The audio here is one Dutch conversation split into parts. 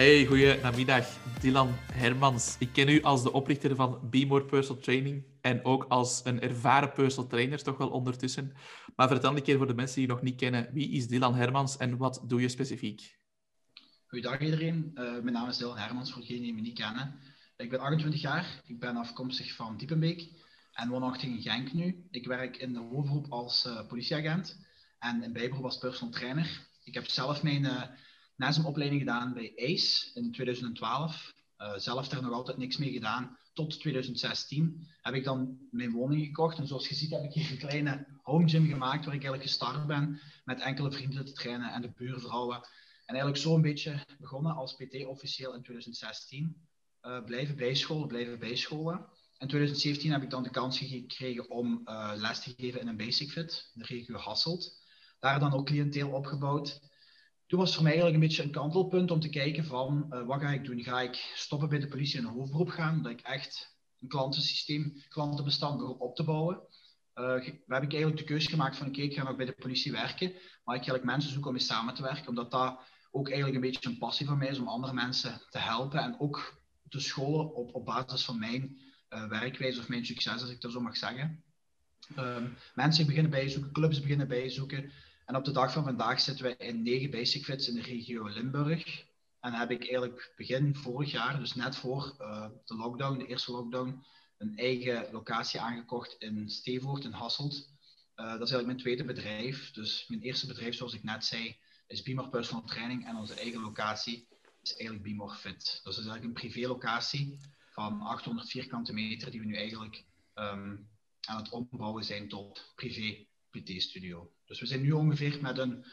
Hey, goedenamiddag. Dylan Hermans. Ik ken u als de oprichter van Be More Personal Training en ook als een ervaren personal trainer, toch wel ondertussen. Maar vertel een keer voor de mensen die je nog niet kennen, wie is Dylan Hermans en wat doe je specifiek? Goedendag iedereen. Uh, mijn naam is Dylan Hermans, voor degenen die me niet kennen. Ik ben 28 jaar, ik ben afkomstig van Diepenbeek en woonachtig in Genk nu. Ik werk in de hoofdgroep als uh, politieagent en in bijberoep als personal trainer. Ik heb zelf mijn uh, NASM-opleiding gedaan bij ACE in 2012. Uh, zelf daar nog altijd niks mee gedaan. Tot 2016 heb ik dan mijn woning gekocht. En zoals je ziet heb ik hier een kleine home gym gemaakt waar ik eigenlijk gestart ben met enkele vrienden te trainen en de buurvrouwen. En eigenlijk zo een beetje begonnen als PT officieel in 2016. Uh, blijven bijscholen, blijven bijscholen. In 2017 heb ik dan de kans gekregen om uh, les te geven in een Basic Fit, de regio Hasselt. Daar dan ook cliënteel opgebouwd. Toen was voor mij eigenlijk een beetje een kantelpunt om te kijken van uh, wat ga ik doen? Ga ik stoppen bij de politie en een hoofdberoep gaan? Dat ik echt een klantensysteem, klantenbestand op te bouwen. Uh, we heb ik eigenlijk de keuze gemaakt van oké, ik ga nog bij de politie werken, maar ik ga eigenlijk mensen zoeken om mee samen te werken, omdat dat ook eigenlijk een beetje een passie van mij is om andere mensen te helpen en ook te scholen op, op basis van mijn uh, werkwijze of mijn succes, als ik dat zo mag zeggen. Um, mensen beginnen bijzoeken, clubs beginnen bijzoeken. En op de dag van vandaag zitten we in negen basic fits in de regio Limburg. En heb ik eigenlijk begin vorig jaar, dus net voor uh, de lockdown, de eerste lockdown, een eigen locatie aangekocht in Stevoort in Hasselt. Uh, dat is eigenlijk mijn tweede bedrijf. Dus mijn eerste bedrijf, zoals ik net zei, is Bimor Personal Training. En onze eigen locatie is eigenlijk Bimor Fit. Dus dat is eigenlijk een privé-locatie van 800 vierkante meter die we nu eigenlijk um, aan het ombouwen zijn tot privé PT-studio. Dus we zijn nu ongeveer met een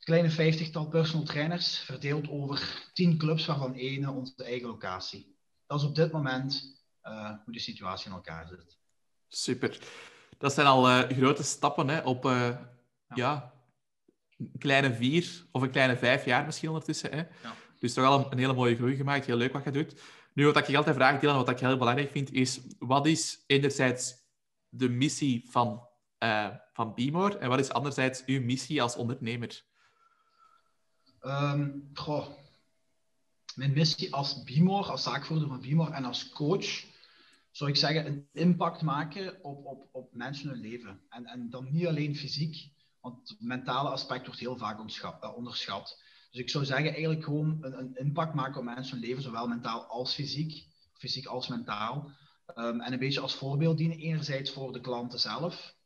kleine vijftigtal personal trainers verdeeld over tien clubs, waarvan één onze eigen locatie. Dat is op dit moment uh, hoe de situatie in elkaar zit. Super. Dat zijn al uh, grote stappen hè, op uh, ja. ja. een kleine vier of een kleine vijf jaar misschien ondertussen. Hè? Ja. Dus toch al een, een, hele mooie groei gemaakt. Heel leuk wat je doet. Nu, wat ik je altijd vraag, Dylan, wat ik heel belangrijk vind, is wat is enerzijds de missie van uh, van Bimor? En wat is anderzijds uw missie als ondernemer? Goh. Mijn missie als Bimor, als zaakvoerder van Bimor en als coach, zou ik zeggen, een impact maken op, op, op mensen hun leven. En, en dan niet alleen fysiek, want het mentale aspect wordt heel vaak uh, onderschat. Dus ik zou zeggen, eigenlijk gewoon een, een, impact maken op mensen hun leven, zowel mentaal als fysiek, fysiek als mentaal. Um, en een beetje als voorbeeld dienen, enerzijds voor de klanten zelf,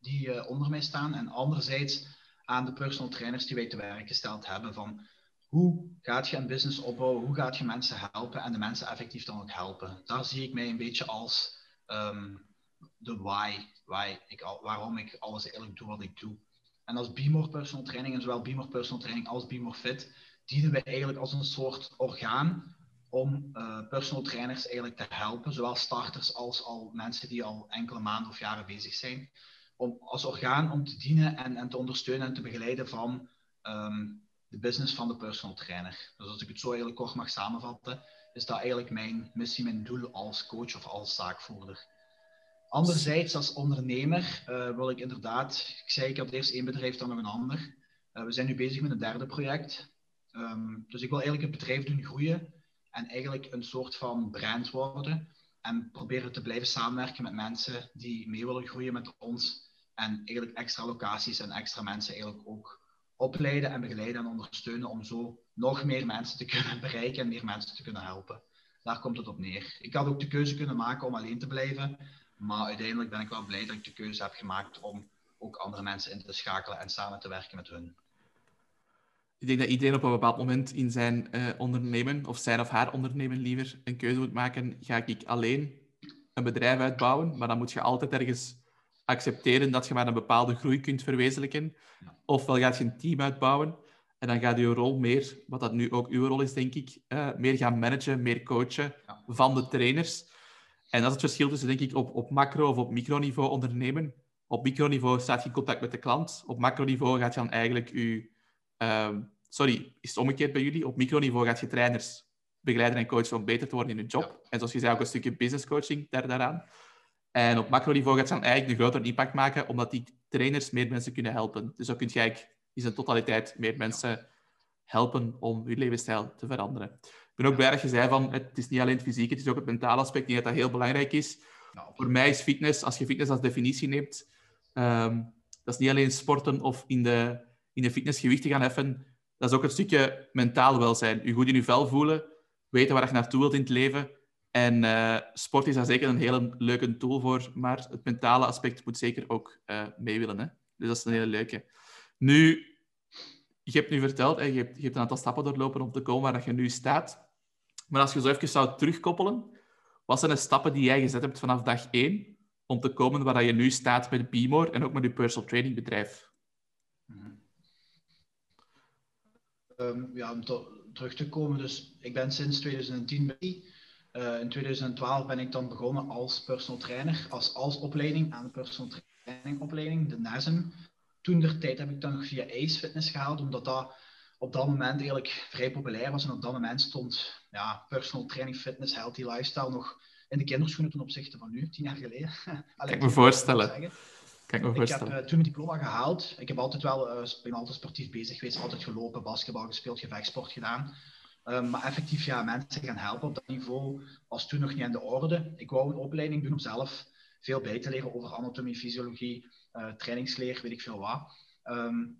die uh, onder mij staan. En anderzijds aan de personal trainers die wij te werk gesteld hebben van hoe gaat je een business opbouwen, hoe gaat je mensen helpen en de mensen effectief dan ook helpen. Daar zie ik mij een beetje als um, de why, why ik waarom ik alles eigenlijk doe wat ik doe. En als Bimor Personal Training, en zowel Bimor Personal Training als Bimor Fit, dienen wij eigenlijk als een soort orgaan om uh, personal trainers eigenlijk te helpen, zowel starters als al mensen die al enkele maanden of jaren bezig zijn om, als orgaan om te dienen en, en te ondersteunen en te begeleiden van um, de business van de personal trainer. Dus als ik het zo eigenlijk kort mag samenvatten, is dat eigenlijk mijn missie, mijn doel als coach of als zaakvoerder. Anderzijds, als ondernemer uh, wil ik inderdaad, ik zei ik had eerst één bedrijf, dan nog een ander. Uh, we zijn nu bezig met een derde project. Um, dus ik wil eigenlijk het bedrijf doen groeien en eigenlijk een soort van brand worden. En proberen te blijven samenwerken met mensen die mee willen groeien met ons en eigenlijk extra locaties en extra mensen eigenlijk ook opleiden en begeleiden en ondersteunen om zo nog meer mensen te kunnen bereiken en meer mensen te kunnen helpen. Daar komt het op neer. Ik had ook de keuze kunnen maken om alleen te blijven, maar uiteindelijk ben ik wel blij dat ik de keuze heb gemaakt om ook andere mensen in te schakelen en samen te werken met hun. Ik denk dat iedereen op een bepaald moment in zijn uh, ondernemen, of zijn of haar ondernemen liever, een keuze moet maken. Ga ik alleen een bedrijf uitbouwen? Maar dan moet je altijd ergens accepteren dat je maar een bepaalde groei kunt verwezenlijken. Ofwel gaat je een team uitbouwen en dan gaat je rol meer, wat dat nu ook uw rol is, denk ik, uh, meer gaan managen, meer coachen van de trainers. En dat is het verschil tussen, denk ik, op, op macro- of op microniveau ondernemen. Op microniveau staat je in contact met de klant. Op macroniveau gaat je dan eigenlijk je... Uh, sorry, is het omgekeerd bij jullie? Op microniveau gaat je trainers begeleiden en coachen om beter te worden in hun job. En zoals je zei, ook een stukje business coaching daar, daaraan. En op macroniveau gaat ze dan eigenlijk een grotere impact maken, omdat die trainers meer mensen kunnen helpen. Dus zo kun je eigenlijk in zijn totaliteit meer mensen helpen om je levensstijl te veranderen. Ik ben ook blij dat je zei van het is niet alleen het fysieke, het is ook het mentale aspect. Ik denk dat dat heel belangrijk is. Voor mij is fitness, als je fitness als definitie neemt, ehm, dat is niet alleen sporten of in de, in de fitness gewichten gaan heffen. Dat is ook een stukje mentaal welzijn. Je goed in je vel voelen, weten waar je naartoe wilt in het leven. En uh, sport is daar zeker een hele leuke tool voor, maar het mentale aspect moet zeker ook uh, mee willen. Hè? Dus dat is een hele leuke. Nu, je hebt nu verteld, hè, je, hebt, je hebt een aantal stappen doorlopen om te komen waar je nu staat. Maar als je zo even zou terugkoppelen, wat zijn de stappen die jij gezet hebt vanaf dag één om te komen waar je nu staat met BMOR en ook met je personal training bedrijf? Um, ja, om terug te komen, dus ik ben sinds 2010 bij uh, in 2012 ben ik dan begonnen als personal trainer, als, als opleiding aan de personal training opleiding, de NASM. Toen der tijd heb ik dan nog via Ace Fitness gehaald, omdat dat op dat moment eigenlijk vrij populair was. En op dat moment stond ja, personal training, fitness, healthy lifestyle nog in de kinderschoenen ten opzichte van nu, tien jaar geleden. kan ik me voorstellen. Kan ik, me voorstellen. ik heb uh, toen mijn diploma gehaald. Ik heb altijd wel, uh, ben altijd sportief bezig geweest, altijd gelopen, basketbal gespeeld, gevechtsport gedaan. Um, maar effectief ja, mensen gaan helpen op dat niveau was toen nog niet aan de orde. Ik wou een opleiding doen om zelf veel bij te leren over anatomie, fysiologie, uh, trainingsleer, weet ik veel wat. Um,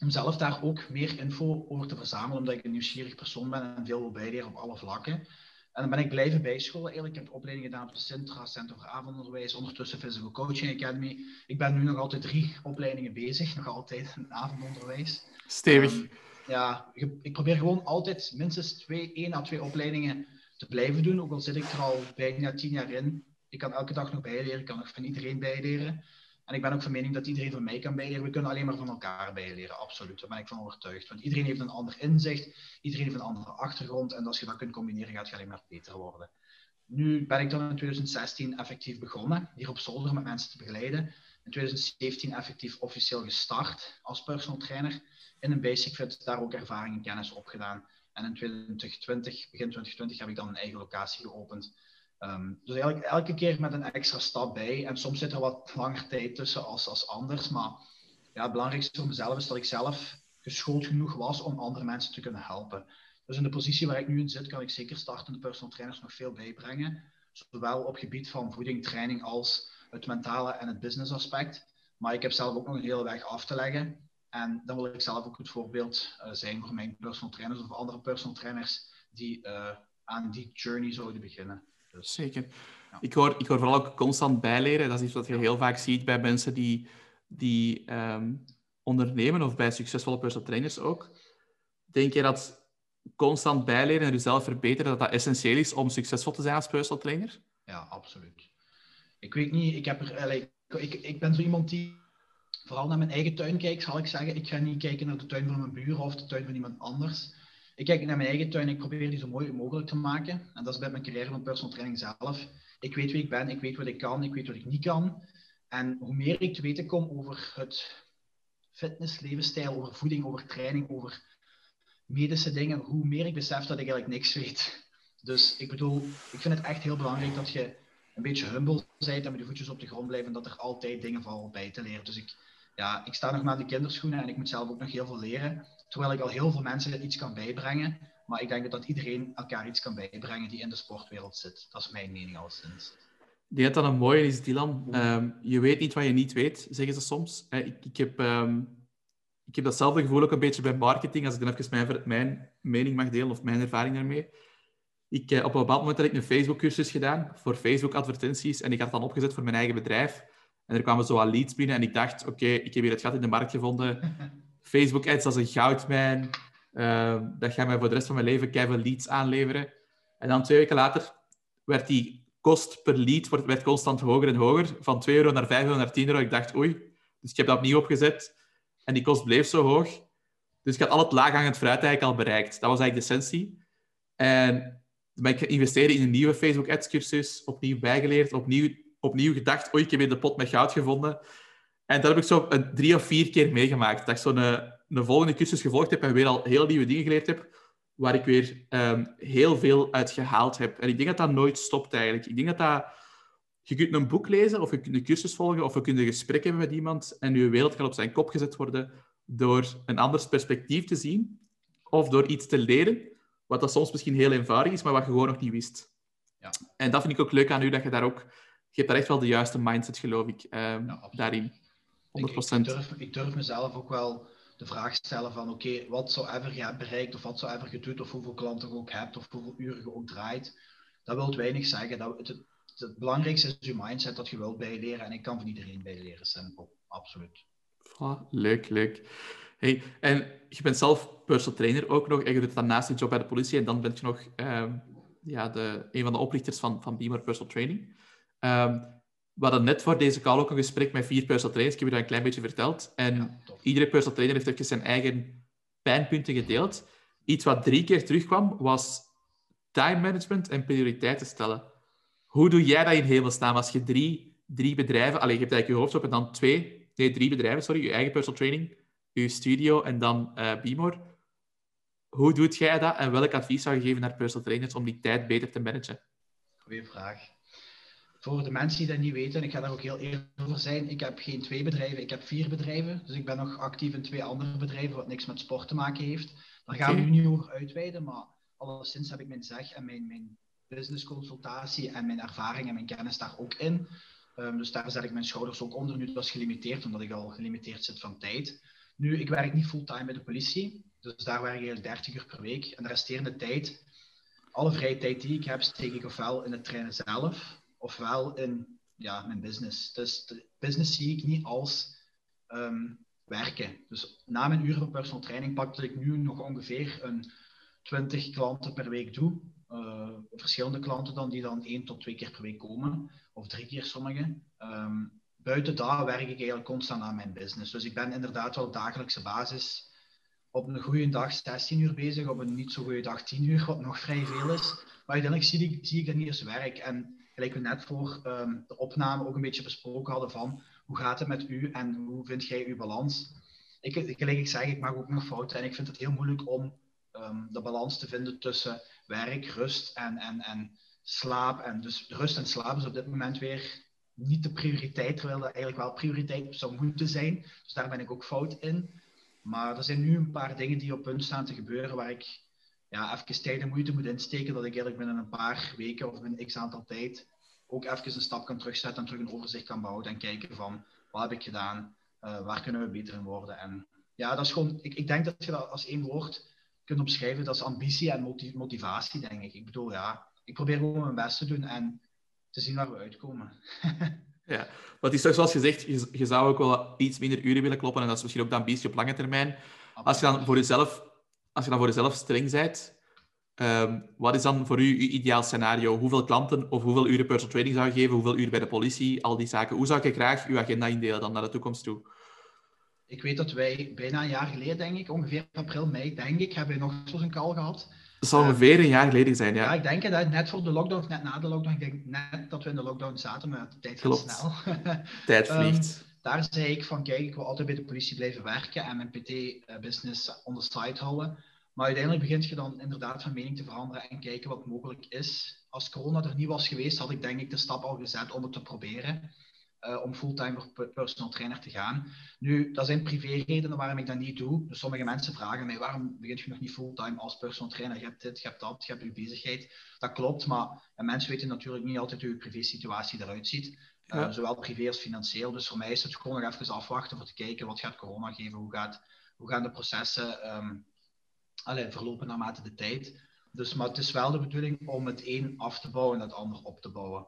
om zelf daar ook meer info over te verzamelen, omdat ik een nieuwsgierig persoon ben en veel wil bijleren op alle vlakken. En dan ben ik blijven bijscholen. Eigenlijk. Ik heb opleidingen gedaan op de Sintra, Center voor Avondonderwijs, ondertussen Physical Coaching Academy. Ik ben nu nog altijd drie opleidingen bezig, nog altijd in avondonderwijs. Stevig. Um, ja, ik probeer gewoon altijd minstens twee, één à twee opleidingen te blijven doen. Ook al zit ik er al bijna tien jaar in. Ik kan elke dag nog bijleren, ik kan nog van iedereen bijleren. En ik ben ook van mening dat iedereen van mij kan bijleren. We kunnen alleen maar van elkaar bijleren, absoluut. Daar ben ik van overtuigd. Want iedereen heeft een ander inzicht, iedereen heeft een andere achtergrond. En als je dat kunt combineren, gaat je alleen maar beter worden. Nu ben ik dan in 2016 effectief begonnen, hier op zolder met mensen te begeleiden. In 2017 effectief officieel gestart als personal trainer in een basic fit, daar ook ervaring en kennis opgedaan. En in 2020, begin 2020, heb ik dan een eigen locatie geopend. Um, dus eigenlijk elke keer met een extra stap bij. En soms zit er wat langer tijd tussen als, als anders. Maar ja, het belangrijkste voor mezelf is dat ik zelf geschoold genoeg was om andere mensen te kunnen helpen. Dus in de positie waar ik nu in zit, kan ik zeker startende personal trainers nog veel bijbrengen. Zowel op gebied van voeding, training als het mentale en het business aspect. Maar ik heb zelf ook nog een hele weg af te leggen. En dan wil ik zelf ook het voorbeeld uh, zijn voor mijn personal trainers of andere personal trainers die uh, aan die journey zouden beginnen. Dus, Zeker. Ja. Ik, hoor, ik hoor vooral ook constant bijleren. Dat is iets wat je heel vaak ziet bij mensen die, die um, ondernemen of bij succesvolle personal trainers ook. Denk je dat constant bijleren en jezelf verbeteren, dat dat essentieel is om succesvol te zijn als personal trainer? Ja, absoluut. Ik weet niet, ik, heb er, ik, ik, ik ben zo iemand die vooral naar mijn eigen tuin kijk, zal ik zeggen. Ik ga niet kijken naar de tuin van mijn buren of de tuin van iemand anders. Ik kijk naar mijn eigen tuin en ik probeer die zo mooi mogelijk te maken. En dat is bij mijn carrière van personal training zelf. Ik weet wie ik ben, ik weet wat ik kan, ik weet wat ik niet kan. En hoe meer ik te weten kom over het fitness, levensstijl, over voeding, over training, over medische dingen, hoe meer ik besef dat ik eigenlijk niks weet. Dus ik bedoel, ik vind het echt heel belangrijk dat je een beetje humble bent en met je voetjes op de grond blijven, dat er altijd dingen vallen bij te leren. Dus ik, ja, ik sta nog maar de kinderschoenen en ik moet zelf ook nog heel veel leren. Terwijl ik al heel veel mensen iets kan bijbrengen. Maar ik denk dat iedereen elkaar iets kan bijbrengen die in de sportwereld zit. Dat is mijn mening al sinds. Die dat dan een mooie is, Dylan. Um, je weet niet wat je niet weet, zeggen ze soms. Eh, ik, ik, heb, um, ik heb datzelfde gevoel ook een beetje bij marketing, als ik dan even mijn, mijn mening mag delen of mijn ervaring daarmee. Ik, eh, op een bepaald moment had ik een Facebook-cursus gedaan voor Facebook-advertenties en ik had het dan opgezet voor mijn eigen bedrijf. En er kwamen zo al leads binnen en ik dacht, oké, ik heb hier het gat in de markt gevonden. Facebook-ads als een goudmijn. Uh, dat gaat mij voor de rest van mijn leven keihard leads aanleveren. En dan twee weken later werd die kost per lead werd constant hoger en hoger. Van 2 euro naar 5 euro naar 10 euro. Ik dacht, oei. Dus ik heb dat opnieuw opgezet. En die kost bleef zo hoog. Dus ik had al het laaghangend fruit eigenlijk al bereikt. Dat was eigenlijk de essentie. En ben ik geïnvesteerd in een nieuwe Facebook Ads cursus. Opnieuw bijgeleerd. Opnieuw opnieuw gedacht, oei, ik heb hier de pot met goud gevonden. En dat heb ik zo een, drie of vier keer meegemaakt. Dat ik zo'n een, een volgende cursus gevolgd heb en weer al heel nieuwe dingen geleerd heb, waar ik weer um, heel veel uit gehaald heb. En ik denk dat dat nooit stopt eigenlijk. Ik denk dat dat... Je kunt een boek lezen, of je kunt een cursus volgen, of je kunt een gesprek hebben met iemand en je wereld kan op zijn kop gezet worden door een anders perspectief te zien. of door iets te leren, wat dat soms misschien heel eenvoudig is, maar wat je gewoon nog niet wist. Ja. En dat vind ik ook leuk aan u, dat je daar ook... Je hebt daar echt wel de juiste mindset, geloof ik, ehm, Ja, daarin. 100%. Ik, ik, durf, ik durf mezelf ook wel de vraag stellen van oké, wat zou ever je hebt bereikt of wat zou ever je doet of hoeveel klanten je ook hebt of hoeveel uren je ook draait. Dat wil weinig zeggen. Dat, het, het, belangrijkste is je mindset dat je wilt bijleren en ik kan van iedereen bijleren, simpel. Absoluut. Leuk, leuk. Hey, en je bent zelf personal trainer ook nog en je doet dat naast je job bij de politie en dan ben je nog ehm, ja, de, een van de oprichters van, van Beamer Personal Training. Ehm, we hadden net voor deze call ook een gesprek met vier personal trainers. Ik heb je dat een klein beetje verteld. En Ja, iedere personal trainer heeft zijn eigen pijnpunten gedeeld. Iets wat drie keer terugkwam, was time management en prioriteiten stellen. Hoe doe jij dat in hemelsnaam als je drie, drie bedrijven... Allee, je hebt eigenlijk je hoofdjob en dan twee... Nee, drie bedrijven, sorry. Je eigen personal training, je studio en dan eh Beamor. Hoe doet jij dat en welk advies zou je geven naar personal trainers om die tijd beter te managen? Goeie vraag. Voor de mensen die dat niet weten, en ik ga daar ook heel eerlijk over zijn, ik heb geen twee bedrijven, ik heb vier bedrijven. Dus ik ben nog actief in twee andere bedrijven, wat niks met sport te maken heeft. Daar gaan we nu niet over uitweiden, maar alleszins heb ik mijn zeg en mijn, mijn businessconsultatie en mijn ervaring en mijn kennis daar ook in. Ehm, dus daar zet ik mijn schouders ook onder. Nu, dat is gelimiteerd, omdat ik al gelimiteerd zit van tijd. Nu, ik werk niet fulltime bij de politie, dus daar werk ik eigenlijk 30 uur per week. En de resterende tijd alle vrije tijd die ik heb, steek ik ofwel in het trainen zelf, ofwel in ja, mijn business. Dus de business zie ik niet als ehm, werken. Dus na mijn uren van personal training pak ik nu nog ongeveer een 20 klanten per week doe. Eh, verschillende klanten dan, die dan één tot twee keer per week komen, of drie keer sommigen. Ehm, buiten dat werk ik eigenlijk constant aan mijn business. Dus ik ben inderdaad wel op dagelijkse basis op een goede dag 16 uur bezig, op een niet zo goede dag 10 uur, wat nog vrij veel is. Maar uiteindelijk zie ik, zie ik dat niet werk. En gelijk we net voor ehm, de opname ook een beetje besproken hadden van hoe gaat het met u en hoe vind jij uw balans? Ik, gelijk ik zeg, ik maak ook nog fouten en ik vind het heel moeilijk om ehm, de balans te vinden tussen werk, rust en, en, en slaap. En dus rust en slaap is op dit moment weer niet de prioriteit, terwijl dat eigenlijk wel prioriteit zou moeten zijn. Dus daar ben ik ook fout in. Maar er zijn nu een paar dingen die op punt staan te gebeuren waar ik ja, even tijd en moeite moet insteken. Dat ik eigenlijk binnen een paar weken of binnen x aantal tijd ook even een stap kan terugzetten en terug een overzicht kan bouwen en kijken van wat heb ik gedaan, uh, waar kunnen we beter in worden. En ja, dat is gewoon, ik, ik denk dat je dat als één woord kunt omschrijven, dat is ambitie en motivatie, denk ik. Ik bedoel, ja, ik probeer gewoon mijn best te doen en te zien waar we uitkomen. Ja, wat is toch zoals gezegd, je, je, zou ook wel iets minder uren willen kloppen en dat is misschien ook de ambitie op lange termijn. Als je dan voor jezelf, als je dan voor jezelf streng bent, um, wat is dan voor u uw ideaal scenario? Hoeveel klanten of hoeveel uren personal training zou je geven? Hoeveel uren bij de politie? Al die zaken. Hoe zou je graag uw agenda indelen dan naar de toekomst toe? Ik weet dat wij bijna een jaar geleden, denk ik, ongeveer april, mei, denk ik, hebben we nog zo'n call gehad. Dat zal ongeveer een jaar geleden zijn, ja. Ja, ik denk het. Net voor de lockdown, net na de lockdown. Ik denk net dat we in de lockdown zaten, maar de tijd gaat snel. tijd vliegt. um, daar zei ik van, kijk, ik wil altijd bij de politie blijven werken en mijn PT-business on the side houden. Maar uiteindelijk begint je dan inderdaad van mening te veranderen en kijken wat mogelijk is. Als corona er niet was geweest, had ik denk ik de stap al gezet om het te proberen. Uh, om fulltime personal trainer te gaan. Nu, dat zijn privéredenen waarom ik dat niet doe. Dus sommige mensen vragen mij, waarom begint je nog niet fulltime als personal trainer? Je hebt dit, je hebt dat, je hebt je bezigheid. Dat klopt, maar mensen weten natuurlijk niet altijd hoe je privé-situatie eruit ziet. Ja. Uh, zowel privé als financieel. Dus voor mij is het gewoon nog even afwachten voor te kijken, wat gaat corona geven? Hoe, gaat, hoe gaan de processen um, allez, verlopen naarmate de tijd? Dus, maar het is wel de bedoeling om het een af te bouwen en het ander op te bouwen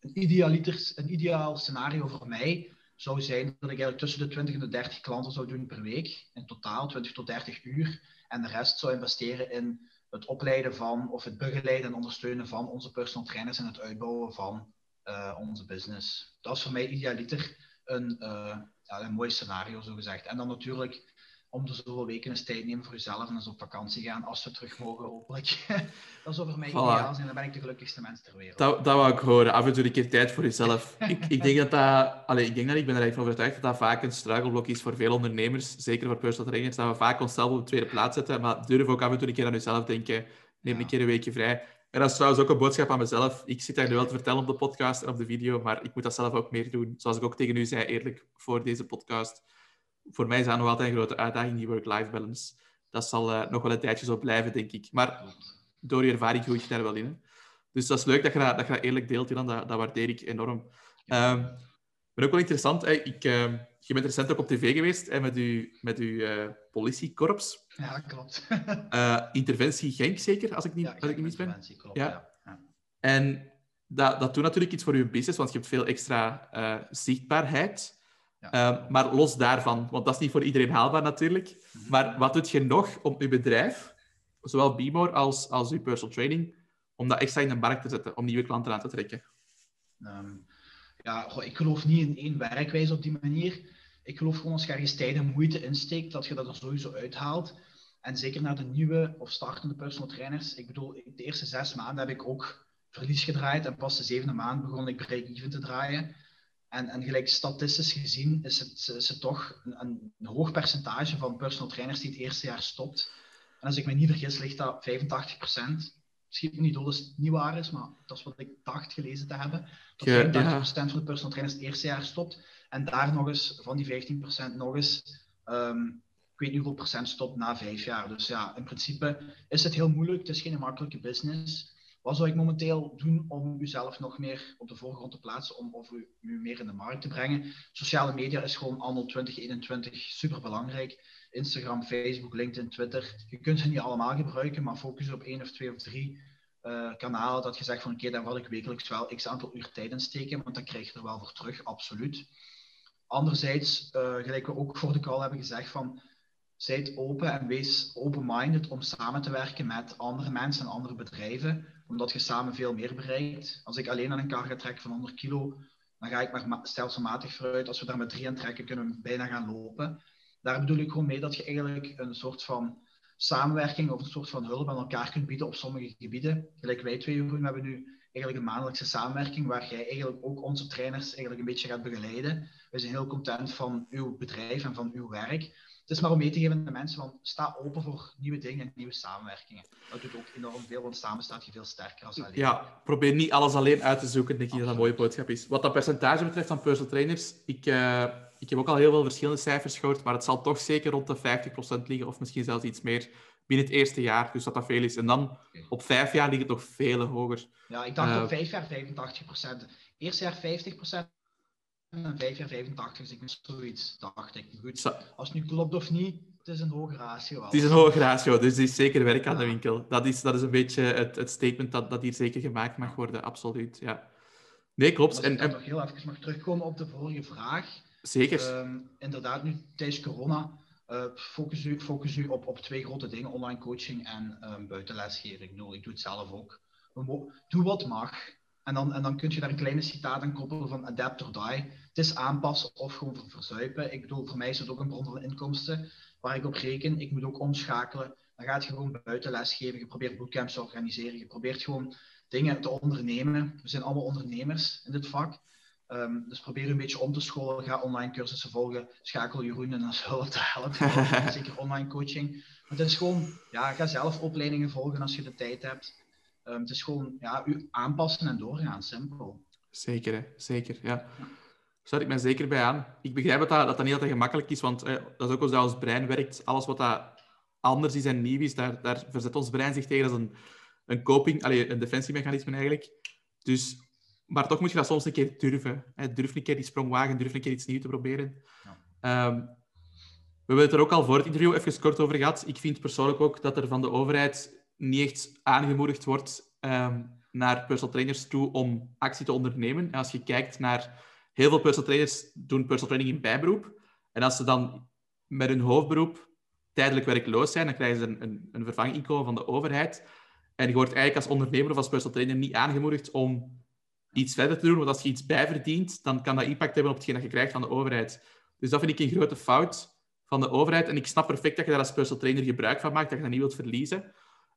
een, idealiter, een ideaal scenario voor mij zou zijn dat ik eigenlijk tussen de 20 en de 30 klanten zou doen per week. In totaal 20 tot 30 uur. En de rest zou investeren in het opleiden van, of het begeleiden en ondersteunen van onze personal trainers en het uitbouwen van uh, onze business. Dat is voor mij idealiter een, uh, ja, een mooi scenario, zo gezegd. En dan natuurlijk om de zoveel weken eens tijd nemen voor jezelf en eens op vakantie gaan, als we terug mogen, hopelijk. dat zou voor mij voilà. ideaal zijn, dan ben ik de gelukkigste mens ter wereld. Dat, dat wou ik horen, af en toe een keer tijd voor jezelf. ik, ik, denk dat dat, allez, ik denk dat ik ben er echt van overtuigd dat dat vaak een struikelblok is voor veel ondernemers, zeker voor personal trainers, dat we vaak onszelf op de tweede plaats zetten, maar durf ook af en toe een keer aan jezelf denken, neem ja. een keer een weekje vrij. En dat is trouwens ook een boodschap aan mezelf. Ik zit daar nu wel te vertellen op de podcast en op de video, maar ik moet dat zelf ook meer doen. Zoals ik ook tegen u zei, eerlijk, voor deze podcast voor mij is dat nog altijd een grote uitdaging, die work-life balance. dat zal uh, nog wel een tijdje zo blijven, denk ik. Maar door je ervaring groei je daar wel in. Hè? Dus dat is leuk dat je dat, dat, je dat eerlijk deelt, Dylan. Dat, dat waardeer ik enorm. Um, maar ook wel interessant, hè? Ik, uh, je bent recent ook op tv geweest hè, met uw, met uw uh, politiekorps. Ja, klopt. uh, interventie Genk, zeker, als ik niet, ja, als ik niet mis ben. Klopt, ja. ja. En dat, dat doet natuurlijk iets voor je business, want je hebt veel extra zichtbaarheid. Ja. maar los daarvan, want dat is niet voor iedereen haalbaar natuurlijk. Mm -hmm. Maar wat doet je nog om je bedrijf, zowel Bmore als, als je personal training, om dat extra in de markt te zetten, om nieuwe klanten aan te trekken? Um, ja, goh, ik geloof niet in één werkwijze op die manier. Ik geloof gewoon als je ergens tijd en moeite insteekt, dat je dat er sowieso uithaalt. En zeker naar de nieuwe of startende personal trainers. Ik bedoel, de eerste zes maanden heb ik ook verlies gedraaid. En pas de zevende maand begon ik break-even te draaien. En, en gelijk statistisch gezien is het, is het toch een, een, hoog percentage van personal trainers die het eerste jaar stopt. En als ik me niet vergis, ligt dat 85 schiet me niet door dat het niet waar is, maar dat is wat ik dacht gelezen te hebben. Dat ja, 85% ja. van de personal trainers het eerste jaar stopt. En daar nog eens, van die 15% nog eens, um, ik weet niet hoeveel procent stopt na vijf jaar. Dus ja, in principe is het heel moeilijk. Het is geen makkelijke business. Wat zou ik momenteel doen om uzelf nog meer op de voorgrond te plaatsen, om of u, meer in de markt te brengen? Sociale media is gewoon anno 2021 super belangrijk. Instagram, Facebook, LinkedIn, Twitter. Je kunt ze niet allemaal gebruiken, maar focus op één of twee of drie uh, kanalen. Dat je zegt van oké, okay, daar wil ik wekelijks wel x aantal uur tijd in steken, want dan krijg je er wel voor terug, absoluut. Anderzijds, uh, gelijk we ook voor de call hebben gezegd van zijt open en wees open-minded om samen te werken met andere mensen en andere bedrijven, omdat je samen veel meer bereikt. Als ik alleen aan een kar ga trekken van 100 kilo, dan ga ik maar stelselmatig vooruit. Als we daar met drie aan trekken, kunnen we bijna gaan lopen daar bedoel ik gewoon mee dat je eigenlijk een soort van samenwerking of een soort van hulp aan elkaar kunt bieden op sommige gebieden. Gelijk wij twee, Jeroen, hebben nu eigenlijk een maandelijkse samenwerking waar jij eigenlijk ook onze trainers eigenlijk een beetje gaat begeleiden. We zijn heel content van uw bedrijf en van uw werk. Het is maar om mee te geven aan de mensen, van sta open voor nieuwe dingen en nieuwe samenwerkingen. Dat doet ook enorm veel, want samen staat je veel sterker als alleen. Ja, probeer niet alles alleen uit te zoeken, denk ik dat een mooie boodschap is. Wat dat percentage betreft van personal trainers, ik... Uh ik heb ook al heel veel verschillende cijfers gehoord, maar het zal toch zeker rond de 50% liggen, of misschien zelfs iets meer binnen het eerste jaar. Dus dat dat veel is. En dan op vijf jaar ligt het nog veel hoger. Ja, ik dacht uh, op vijf jaar 85%. Eerste jaar 50% en vijf jaar 85%. Dus ik zoiets, dacht ik. Goed, Zo. als het nu klopt of niet, het is een hoge ratio. Het is een hoge ratio, dus er is zeker werk aan de winkel. Dat is, dat is een beetje het, het statement dat, dat hier zeker gemaakt mag worden, absoluut. Ja. Nee, klopt. Als ik en, en... nog heel even mag terugkomen op de vorige vraag. Zeker. Um, inderdaad, nu tijdens corona uh, focus, u, focus op, op twee grote dingen: online coaching en um, buitenlesgeving. Ik, ik doe het zelf ook. Doe wat mag. En dan, en dan kun je daar een kleine citaat aan koppelen van adapt or die. Het is aanpassen of gewoon verzuipen. Ik bedoel, voor mij is het ook een bron van inkomsten waar ik op reken. Ik moet ook omschakelen. Dan gaat je gewoon buitenles geven. Je probeert bootcamps te organiseren. Je probeert gewoon dingen te ondernemen. We zijn allemaal ondernemers in dit vak. Um, dus probeer een beetje om te scholen. Ga online cursussen volgen. Schakel Jeroen en dan zal het helpen. Zeker online coaching. Maar het is gewoon, ja, ga zelf opleidingen volgen als je de tijd hebt. Um, het is gewoon, ja, u aanpassen en doorgaan. Simpel. Zeker, hè? zeker. Ja. ja. Sluit ik mij zeker bij aan. Ik begrijp dat dat, dat, niet altijd gemakkelijk is, want eh, dat is ook hoe ons brein werkt. Alles wat dat anders is en nieuw is, daar, daar verzet ons brein zich tegen. Dat is een, een coping, allez, een defensiemechanisme eigenlijk. Dus maar toch moet je dat soms een keer durven. Hè. Durf een keer die sprong wagen, durf een keer iets nieuws te proberen. Ja. Um, we hebben het er ook al voor het interview even kort over gehad. Ik vind persoonlijk ook dat er van de overheid niet echt aangemoedigd wordt um, naar personal trainers toe om actie te ondernemen. En als je kijkt naar heel veel personal trainers doen personal training in bijberoep. En als ze dan met hun hoofdberoep tijdelijk werkloos zijn, dan krijgen ze een, een, een vervanginkomen van de overheid. En je wordt eigenlijk als ondernemer of als personal trainer niet aangemoedigd om iets verder te doen. Want als je iets bijverdient, dan kan dat impact hebben op hetgeen dat je krijgt van de overheid. Dus dat vind ik een grote fout van de overheid. En ik snap perfect dat je daar als personal trainer gebruik van maakt, dat je dat niet wilt verliezen.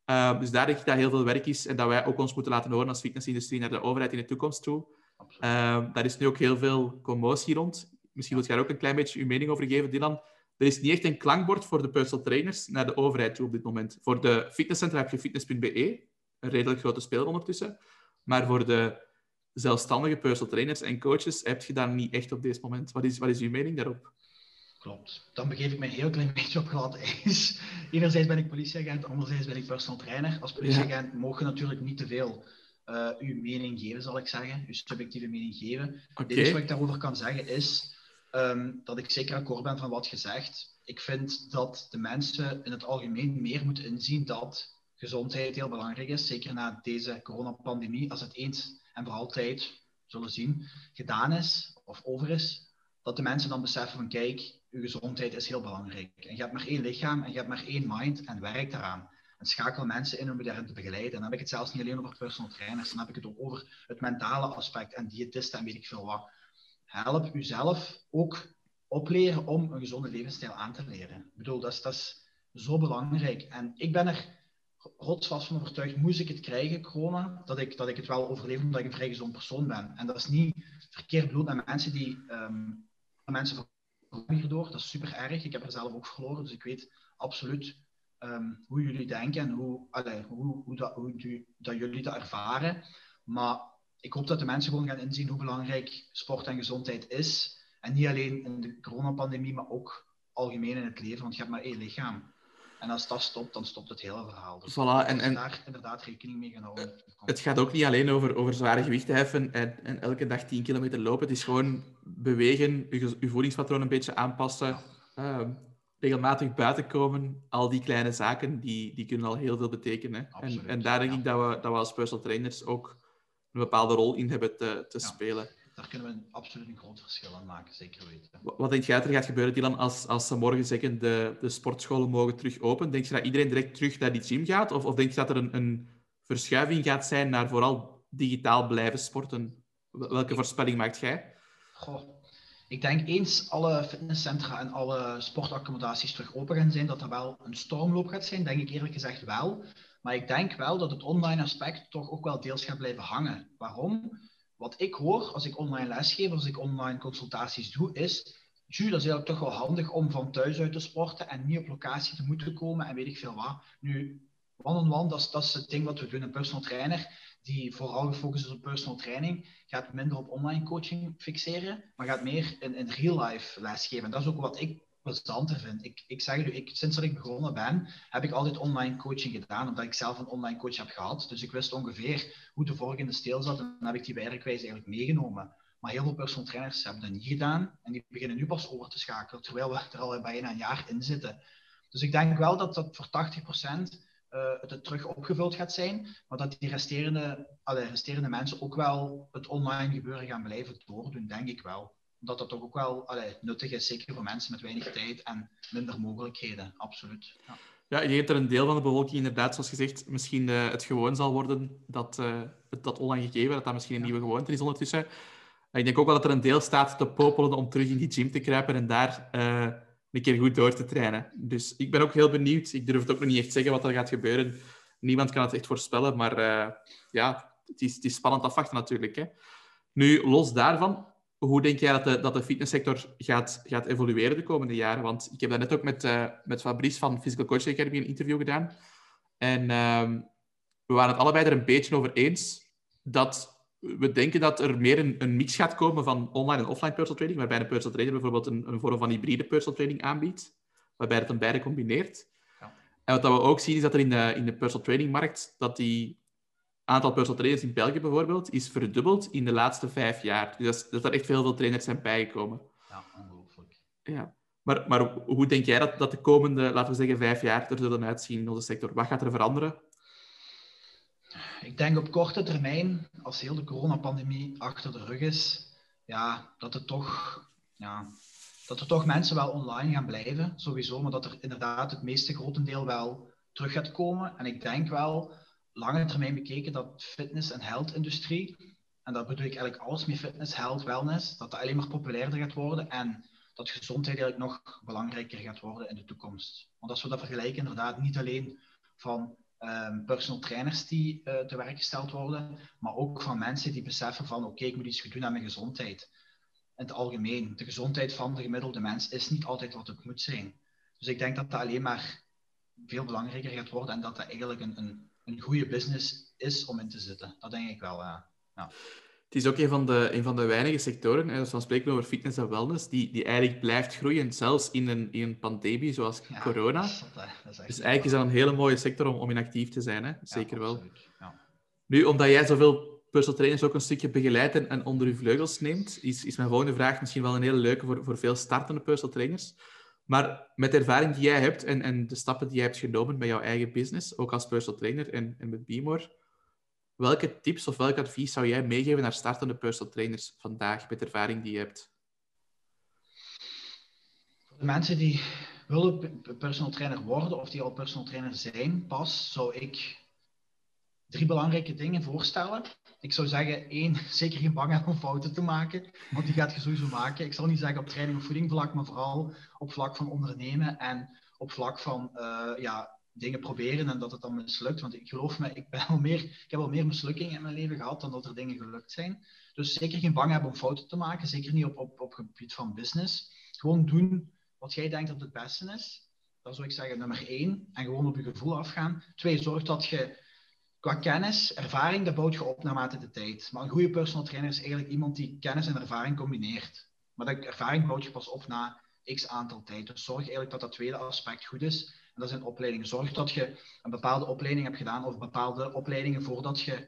Uh, dus daar denk ik dat heel veel werk is en dat wij ook ons moeten laten horen als fitnessindustrie naar de overheid in de toekomst toe. Uh, daar is nu ook heel veel commotie rond. Misschien wilt jij daar ook een klein beetje uw mening over geven, Dylan. Er is niet echt een klankbord voor de personal trainers naar de overheid toe op dit moment. Voor de fitnesscentra heb je fitness.be, een redelijk grote speler ondertussen. Maar voor de zelfstandige personal trainers en coaches heb je daar niet echt op dit moment. Wat is, wat is uw mening daarop? Klopt. Dan begeef ik me een heel klein beetje op glad ijs. Enerzijds ben ik politieagent, anderzijds ben ik personal trainer. Als politieagent ja. mogen natuurlijk niet te veel uh, uw mening geven, zal ik zeggen. Uw subjectieve mening geven. Het enige wat ik daarover kan zeggen is um, dat ik zeker akkoord ben van wat gezegd. Ik vind dat de mensen in het algemeen meer moeten inzien dat gezondheid heel belangrijk is. Zeker na deze coronapandemie, als het eens en voor altijd, zullen zien, gedaan is of over is. Dat de mensen dan beseffen van kijk, uw gezondheid is heel belangrijk. En je hebt maar één lichaam en je hebt maar één mind en werk daaraan. En schakel mensen in om je daarin te begeleiden. dan heb ik het zelfs niet alleen over personal trainers, dan heb ik het ook over het mentale aspect en diëtisten en weet ik veel wat. Help uzelf ook opleren om een gezonde levensstijl aan te leren. Ik bedoel, dat is, dat is zo belangrijk. En ik ben er rotsvast van overtuigd, moest ik het krijgen, corona, dat ik, dat ik het wel overleef omdat ik een vrij gezond persoon ben. En dat is niet verkeerd bedoeld naar mensen die um, mensen hierdoor. Dat is super erg. Ik heb er zelf ook verloren, dus ik weet absoluut um, hoe jullie denken en hoe, allee, hoe, hoe, dat, hoe dat jullie dat ervaren. Maar ik hoop dat de mensen gewoon gaan inzien hoe belangrijk sport en gezondheid is. En niet alleen in de coronapandemie, maar ook algemeen in het leven, want je hebt maar één lichaam. En als dat stopt, dan stopt het hele verhaal. Dus voilà, en, en daar inderdaad rekening mee gaan houden. Het gaat ook niet alleen over, over zware gewichten heffen en, en elke dag 10 kilometer lopen. Het is gewoon bewegen, je, je voedingspatroon een beetje aanpassen, uh, regelmatig buiten komen. Al die kleine zaken, die, die kunnen al heel veel betekenen. Absoluut, en, en daar denk ik dat we, dat we als personal trainers ook een bepaalde rol in hebben te, te ja. spelen daar kunnen we een, absoluut een groot verschil aan maken, zeker weten. Wat denk jij dat er gaat gebeuren, Dylan, als, als ze morgen zeggen de, de sportscholen mogen terug open? Denk je dat iedereen direct terug naar die gym gaat? Of, of denk je dat er een, een verschuiving gaat zijn naar vooral digitaal blijven sporten? Welke voorspelling maakt jij? Goh, ik denk eens alle fitnesscentra en alle sportaccommodaties terug open gaan zijn, dat er wel een stormloop gaat zijn. Denk ik eerlijk gezegd wel. Maar ik denk wel dat het online aspect toch ook wel deels gaat blijven hangen. Waarom? Wat ik hoor als ik online lesgeef, als ik online consultaties doe, is. Ju, dat is eigenlijk toch wel handig om van thuis uit te sporten en niet op locatie te moeten komen en weet ik veel wat. Nu, one-on-one, dat, is, dat het ding wat we doen. Een personal trainer die vooral gefocust is op personal training, gaat minder op online coaching fixeren, maar gaat meer in, in real life lesgeven. Dat is ook wat ik plezanter vind. Ik, ik zeg u, ik, sinds dat ik begonnen ben, heb ik altijd online coaching gedaan, omdat ik zelf een online coach heb gehad. Dus ik wist ongeveer hoe de volgende stijl zat en dan heb ik die werkwijze eigenlijk meegenomen. Maar heel veel personal trainers hebben dat niet gedaan en die beginnen nu pas over te schakelen, terwijl we er al bijna een jaar in zitten. Dus ik denk wel dat dat voor 80% uh, het terug opgevuld gaat zijn, maar dat die resterende, alle resterende mensen ook wel het online gebeuren gaan blijven doordoen, denk ik wel omdat dat toch ook wel allee, nuttig is, zeker voor mensen met weinig tijd en minder mogelijkheden, absoluut. Ja. Ja, ik denk dat er een deel van de bevolking inderdaad, zoals gezegd, misschien uh, het gewoon zal worden dat uh, het, dat online gegeven, dat dat misschien een nieuwe gewoonte is ondertussen. ik denk ook wel dat er een deel staat te popelen om terug in die gym te kruipen en daar uh, een keer goed door te trainen. Dus ik ben ook heel benieuwd. Ik durf het ook nog niet echt zeggen wat er gaat gebeuren. Niemand kan het echt voorspellen, maar ja, het is, het is spannend afwachten natuurlijk. Hè. Nu, los daarvan, hoe denk jij dat de, dat de fitnesssector gaat, gaat evolueren de komende jaren? Want ik heb dat net ook met, uh, met Fabrice van Physical Coaching Academy een interview gedaan. En uh, we waren het allebei er een beetje over eens dat we denken dat er meer een, een, mix gaat komen van online en offline personal training, waarbij een personal trainer bijvoorbeeld een, een vorm van hybride personal training aanbiedt, waarbij het dan beide combineert. Ja. En wat we ook zien is dat er in de, in de personal training markt, dat die aantal personal trainers in België bijvoorbeeld is verdubbeld in de laatste vijf jaar. Dus dat, er echt veel, veel trainers zijn bijgekomen. Ja, ongelooflijk. Ja. Maar, maar hoe denk jij dat, dat de komende, laten we zeggen, vijf jaar er zullen uitzien in onze sector? Wat gaat er veranderen? Ik denk op korte termijn, als heel de coronapandemie achter de rug is, ja, dat, het toch, ja, dat er toch mensen wel online gaan blijven, sowieso, maar dat er inderdaad het meeste grotendeel wel terug gaat komen. En ik denk wel lange termijn bekeken dat fitness- en health-industrie, en dat bedoel ik eigenlijk alles met fitness, health, wellness, dat dat alleen maar populairder gaat worden en dat gezondheid eigenlijk nog belangrijker gaat worden in de toekomst. Want als we dat vergelijken, inderdaad, niet alleen van um, personal trainers die uh, te werk gesteld worden, maar ook van mensen die beseffen van oké, ik moet iets doen aan mijn gezondheid. In het algemeen, de gezondheid van de gemiddelde mens is niet altijd wat het moet zijn. Dus ik denk dat dat alleen maar veel belangrijker gaat worden en dat dat eigenlijk een, een een goede business is om in te zitten. Dat denk ik wel, ja. Het is ook een van de, een van de weinige sectoren, als we spreken over fitness en wellness, die, die eigenlijk blijft groeien, zelfs in een, in een pandemie zoals corona. Dat is, dat is dus eigenlijk is dat een hele mooie sector om, om in actief te zijn, hè? zeker wel. Ja. Nu, omdat jij zoveel personal trainers ook een stukje begeleidt en, en onder uw vleugels neemt, is, is mijn volgende vraag misschien wel een hele leuke voor, voor veel startende personal trainers. Maar met de ervaring die jij hebt en, en de stappen die jij hebt genomen bij jouw eigen business, ook als personal trainer en, en met Beamore, welke tips of welk advies zou jij meegeven naar startende personal trainers vandaag met de ervaring die je hebt? De mensen die willen personal trainer worden of die al personal trainer zijn, pas zou ik drie belangrijke dingen voorstellen. Ik zou zeggen, één, zeker geen bang hebben om fouten te maken, want die gaat je sowieso maken. Ik zal niet zeggen op training of voeding vlak, maar vooral op vlak van ondernemen en op vlak van uh, ja, dingen proberen en dat het dan mislukt. Want ik geloof me, ik, ben al meer, ik heb al meer mislukkingen in mijn leven gehad dan dat er dingen gelukt zijn. Dus zeker geen bang hebben om fouten te maken, zeker niet op, op, op gebied van business. Gewoon doen wat jij denkt dat het beste is. Dat zou ik zeggen nummer één. En gewoon op je gevoel afgaan. Twee, zorg dat je qua kennis, ervaring, dat bouwt je op naarmate de tijd. Maar een goede personal trainer is eigenlijk iemand die kennis en ervaring combineert. Maar dat ervaring bouwt je pas op na x aantal tijd. Dus zorg eigenlijk dat dat tweede aspect goed is. En dat is een opleiding. Zorg dat je een bepaalde opleiding hebt gedaan of bepaalde opleidingen voordat je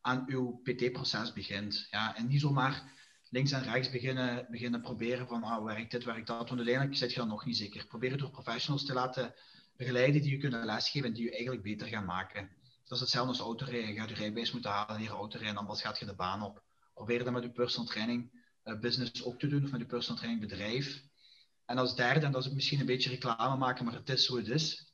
aan uw PT-proces begint. Ja, en niet zomaar links en rechts beginnen, beginnen proberen van ah, werkt dit, werkt dat. Want uiteindelijk zit je dan nog niet zeker. Probeer het door professionals te laten begeleiden die je kunnen lesgeven en die je eigenlijk beter gaan maken. Dat is hetzelfde als autorijden. Je gaat je rijbewijs moeten halen, leren autorijden, dan pas gaat je de baan op. Probeer dat met je personal training uh, business ook te doen, of met je personal training bedrijf. En als derde, en dat is misschien een beetje reclame maken, maar het is zo het is.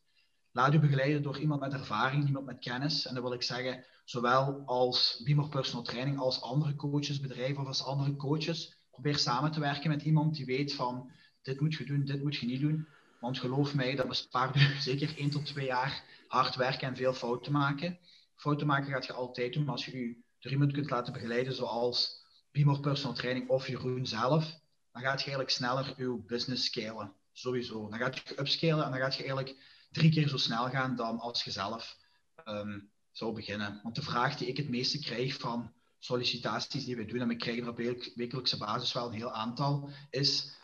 Laat u begeleiden door iemand met ervaring, iemand met kennis. En dat wil ik zeggen, zowel als Beamer Personal Training als andere coaches, bedrijven of als andere coaches. Probeer samen te werken met iemand die weet van, dit moet je doen, dit moet je niet doen. Want geloof mij, dat bespaart u zeker 1 tot 2 jaar hard werken en veel fouten maken. Fouten maken gaat je altijd doen, maar als je u door iemand kunt laten begeleiden, zoals Beamer Personal Training of Jeroen zelf, dan gaat je eigenlijk sneller je business scalen. Sowieso. Dan gaat je upscalen en dan gaat je eigenlijk drie keer zo snel gaan dan als je zelf um, zou beginnen. Want de vraag die ik het meeste krijg van sollicitaties die we doen, en we krijgen er op wekelijkse basis wel een heel aantal, is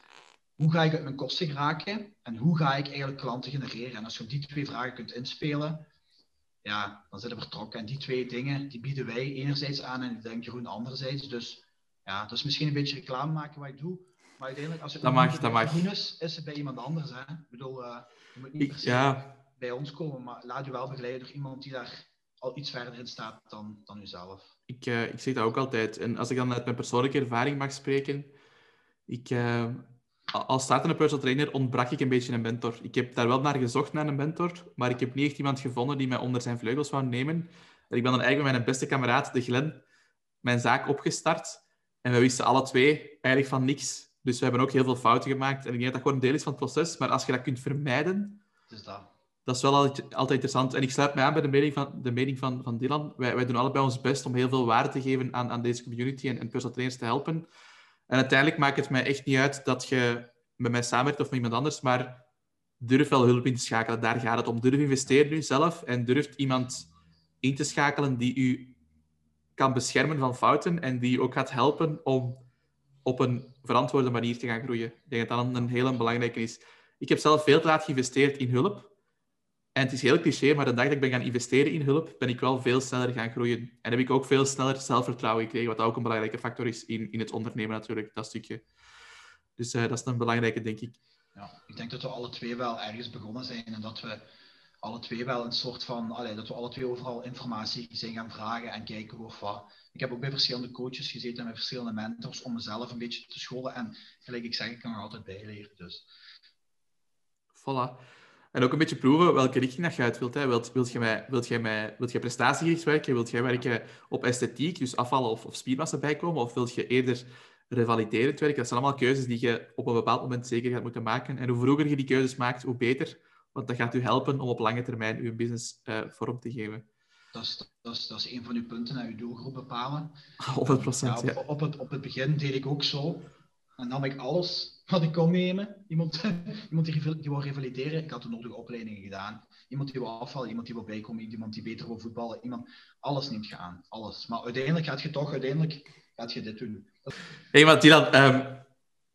hoe ga ik uit mijn kosten geraken en hoe ga ik eigenlijk klanten genereren? En als je op die twee vragen kunt inspelen, ja, dan zitten we vertrokken. En die twee dingen, die bieden wij enerzijds aan en ik denk Jeroen anderzijds. Dus ja, dat is misschien een beetje reclame maken wat ik doe. Maar uiteindelijk, als het dat mag, dat mag. is, is het bij iemand anders. Hè? Ik bedoel, uh, je moet niet per se ja. bij ons komen, maar laat je wel begeleiden door iemand die daar al iets verder in staat dan, dan uzelf. Ik, uh, ik zeg dat ook altijd. En als ik dan uit mijn persoonlijke ervaring mag spreken, ik, uh, als startende personal trainer ontbrak ik een beetje een mentor. Ik heb daar wel naar gezocht naar een mentor, maar ik heb niet echt iemand gevonden die mij onder zijn vleugels wou nemen. En ik ben dan eigenlijk met mijn beste kameraad, de Glen, mijn zaak opgestart. En we wisten alle twee eigenlijk van niks. Dus we hebben ook heel veel fouten gemaakt. En ik denk dat dat gewoon een deel is van het proces. Maar als je dat kunt vermijden, dus dat. dat is wel altijd, altijd interessant. En ik sluit mij aan bij de mening van, de mening van, van Dylan. Wij, wij doen allebei ons best om heel veel waarde te geven aan, aan deze community en, en personal trainers te helpen. En uiteindelijk maakt het mij echt niet uit dat je met mij samenwerkt of met iemand anders, maar durf wel hulp in te schakelen. Daar gaat het om. Durf investeren nu zelf en durft iemand in te schakelen die u kan beschermen van fouten en die u ook gaat helpen om op een verantwoorde manier te gaan groeien. Ik denk dat dat een hele belangrijke is. Ik heb zelf veel te laat geïnvesteerd in hulp. En het is heel cliché, maar de dag dat ik ben gaan investeren in hulp, ben ik wel veel sneller gaan groeien. En heb ik ook veel sneller zelfvertrouwen gekregen, wat ook een belangrijke factor is in, in het ondernemen natuurlijk, dat stukje. Dus uh, dat is een belangrijke, denk ik. Ja, ik denk dat we alle twee wel ergens begonnen zijn en dat we alle twee wel een soort van, allee, dat we alle twee overal informatie zijn gaan vragen en kijken of wat. Ik heb ook bij verschillende coaches gezeten en bij verschillende mentors om mezelf een beetje te scholen. En gelijk ik zeg, ik kan er altijd bijleren. Dus. Voilà. En ook een beetje proeven welke richting dat je uit wilt. Hè. Wilt, wilt, je mij, wilt, jij mij, wilt jij prestatiegericht werken? Wilt jij werken op esthetiek, dus afvallen of, of spiermassa bijkomen? Of wilt je eerder revaliderend werken? Dat zijn allemaal keuzes die je op een bepaald moment zeker gaat moeten maken. En hoe vroeger je die keuzes maakt, hoe beter. Want dat gaat u helpen om op lange termijn uw business uh, vorm te geven. Dat is, dat, is, dat is een van uw punten, naar uw doelgroep bepalen. 100%. Ja, op, ja. Op, het, op het begin deed ik ook zo. En nam ik alles wat ik kon nemen. Iemand, iemand die, wou revalideren, ik had de nodige opleidingen gedaan. Iemand die wil afvallen, iemand die wil bijkomen, iemand die beter wil voetballen. Iemand, alles neemt je aan, alles. Maar uiteindelijk gaat je toch, uiteindelijk gaat je dit doen. Hey, maar Dylan, um,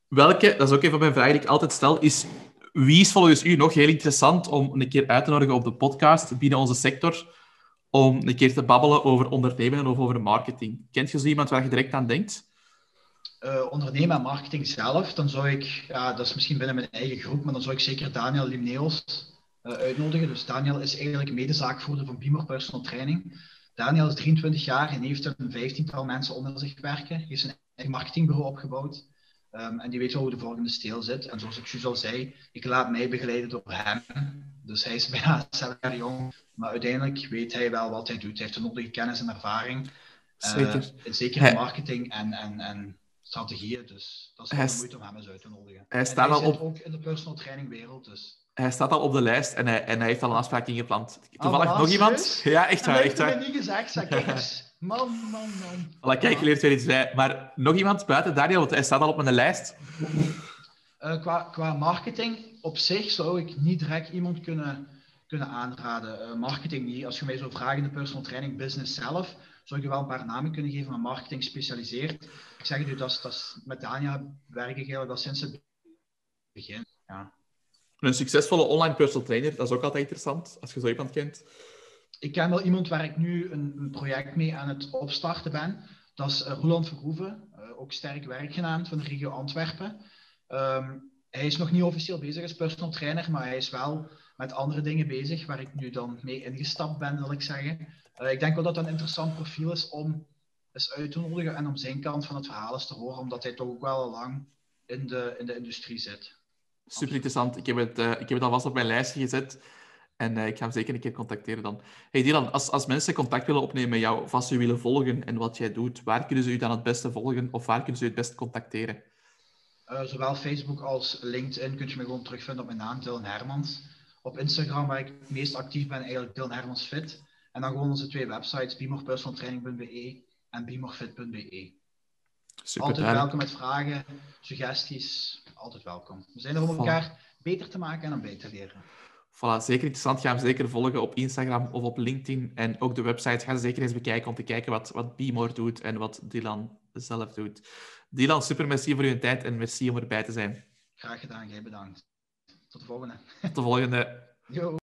welke, dat is ook een van mijn vragen die ik altijd stel, is wie is volgens u nog heel interessant om een keer uit te nodigen op de podcast binnen onze sector om een keer te babbelen over ondernemen of over marketing? Kent je zo iemand waar je direct aan denkt? Uh, ondernemen en marketing zelf, dan zou ik, ja, dat is misschien binnen mijn eigen groep, maar dan zou ik zeker Daniel Limneos uh, uitnodigen. Dus Daniel is eigenlijk medezaakvoerder van Beamer Personal Training. Daniel is 23 jaar en heeft een vijftiental mensen onder zich werken. Hij heeft een eigen marketingbureau opgebouwd. Um, en die weet wel hoe de volgende steel zit. En zoals ik juist al zei, ik laat mij begeleiden door hem. Dus hij is bijna 7 jaar jong. Maar uiteindelijk weet hij wel wat hij doet. Hij heeft de nodige kennis en ervaring. Zeker. Zeker in marketing en, en, en strategieën. Dus dat is moeite om hem eens uit te nodigen. Hij staat al op... ook in de personal training wereld. Dus hij staat al op de lijst en hij, en hij heeft al een afspraak ingepland. Toevallig ah, nog iemand? Ja, echt waar. Echt waar. Ik heb niet gezegd, zeg eens. Man, man, man. Voilà, kijk, je leert weer iets bij. Maar nog iemand buiten Daniel, want hij staat al op mijn lijst. Uh, qua, qua marketing op zich zou ik niet direct iemand kunnen, kunnen aanraden. Uh, marketing niet. Als je mij zou vragen in de personal training business zelf, zou ik je wel een paar namen kunnen geven, maar marketing specialiseert. Ik zeg het u, dat is, dat is, met Daniel werk ik eigenlijk al sinds het begin. Ja. Een succesvolle online personal trainer, dat is ook altijd interessant, als je zo iemand kent. Ik ken wel iemand waar ik nu een, een project mee aan het opstarten ben. Dat is uh, Roland Verhoeven, uh, ook sterk werk genaamd van de regio Antwerpen. Um, hij is nog niet officieel bezig als personal trainer, maar hij is wel met andere dingen bezig, waar ik nu dan mee ingestapt ben, wil ik zeggen. Uh, ik denk wel dat dat een interessant profiel is om eens uit te nodigen en om zijn kant van het verhaal eens te horen, omdat hij toch ook wel al lang in de, in de industrie zit. Super interessant. Ik heb, het, uh, ik heb het alvast op mijn lijstje gezet. En uh, ik ga hem zeker een keer contacteren dan. Hey Dylan, als, als mensen contact willen opnemen met jou, of als willen volgen en wat jij doet, waar kunnen ze u dan het beste volgen of waar kunnen ze u het beste contacteren? Uh, zowel Facebook als LinkedIn kun je me gewoon terugvinden op mijn naam, Dylan Hermans. Op Instagram, waar ik het meest actief ben, eigenlijk Dylan Hermans Fit. En dan gewoon onze twee websites, beamorpersonaltraining.be en beamorfit.be. Super Altijd welkom met vragen, suggesties, altijd welkom. We zijn er om elkaar beter te maken en om beter te leren. Voilà, zeker interessant. Ga hem zeker volgen op Instagram of op LinkedIn. En ook de website. Ga zeker eens bekijken om te kijken wat, wat Beamore doet en wat Dylan zelf doet. Dylan, super merci voor uw tijd en merci om erbij te zijn. Graag gedaan, jij bedankt. Tot de volgende. Tot de volgende. Yo.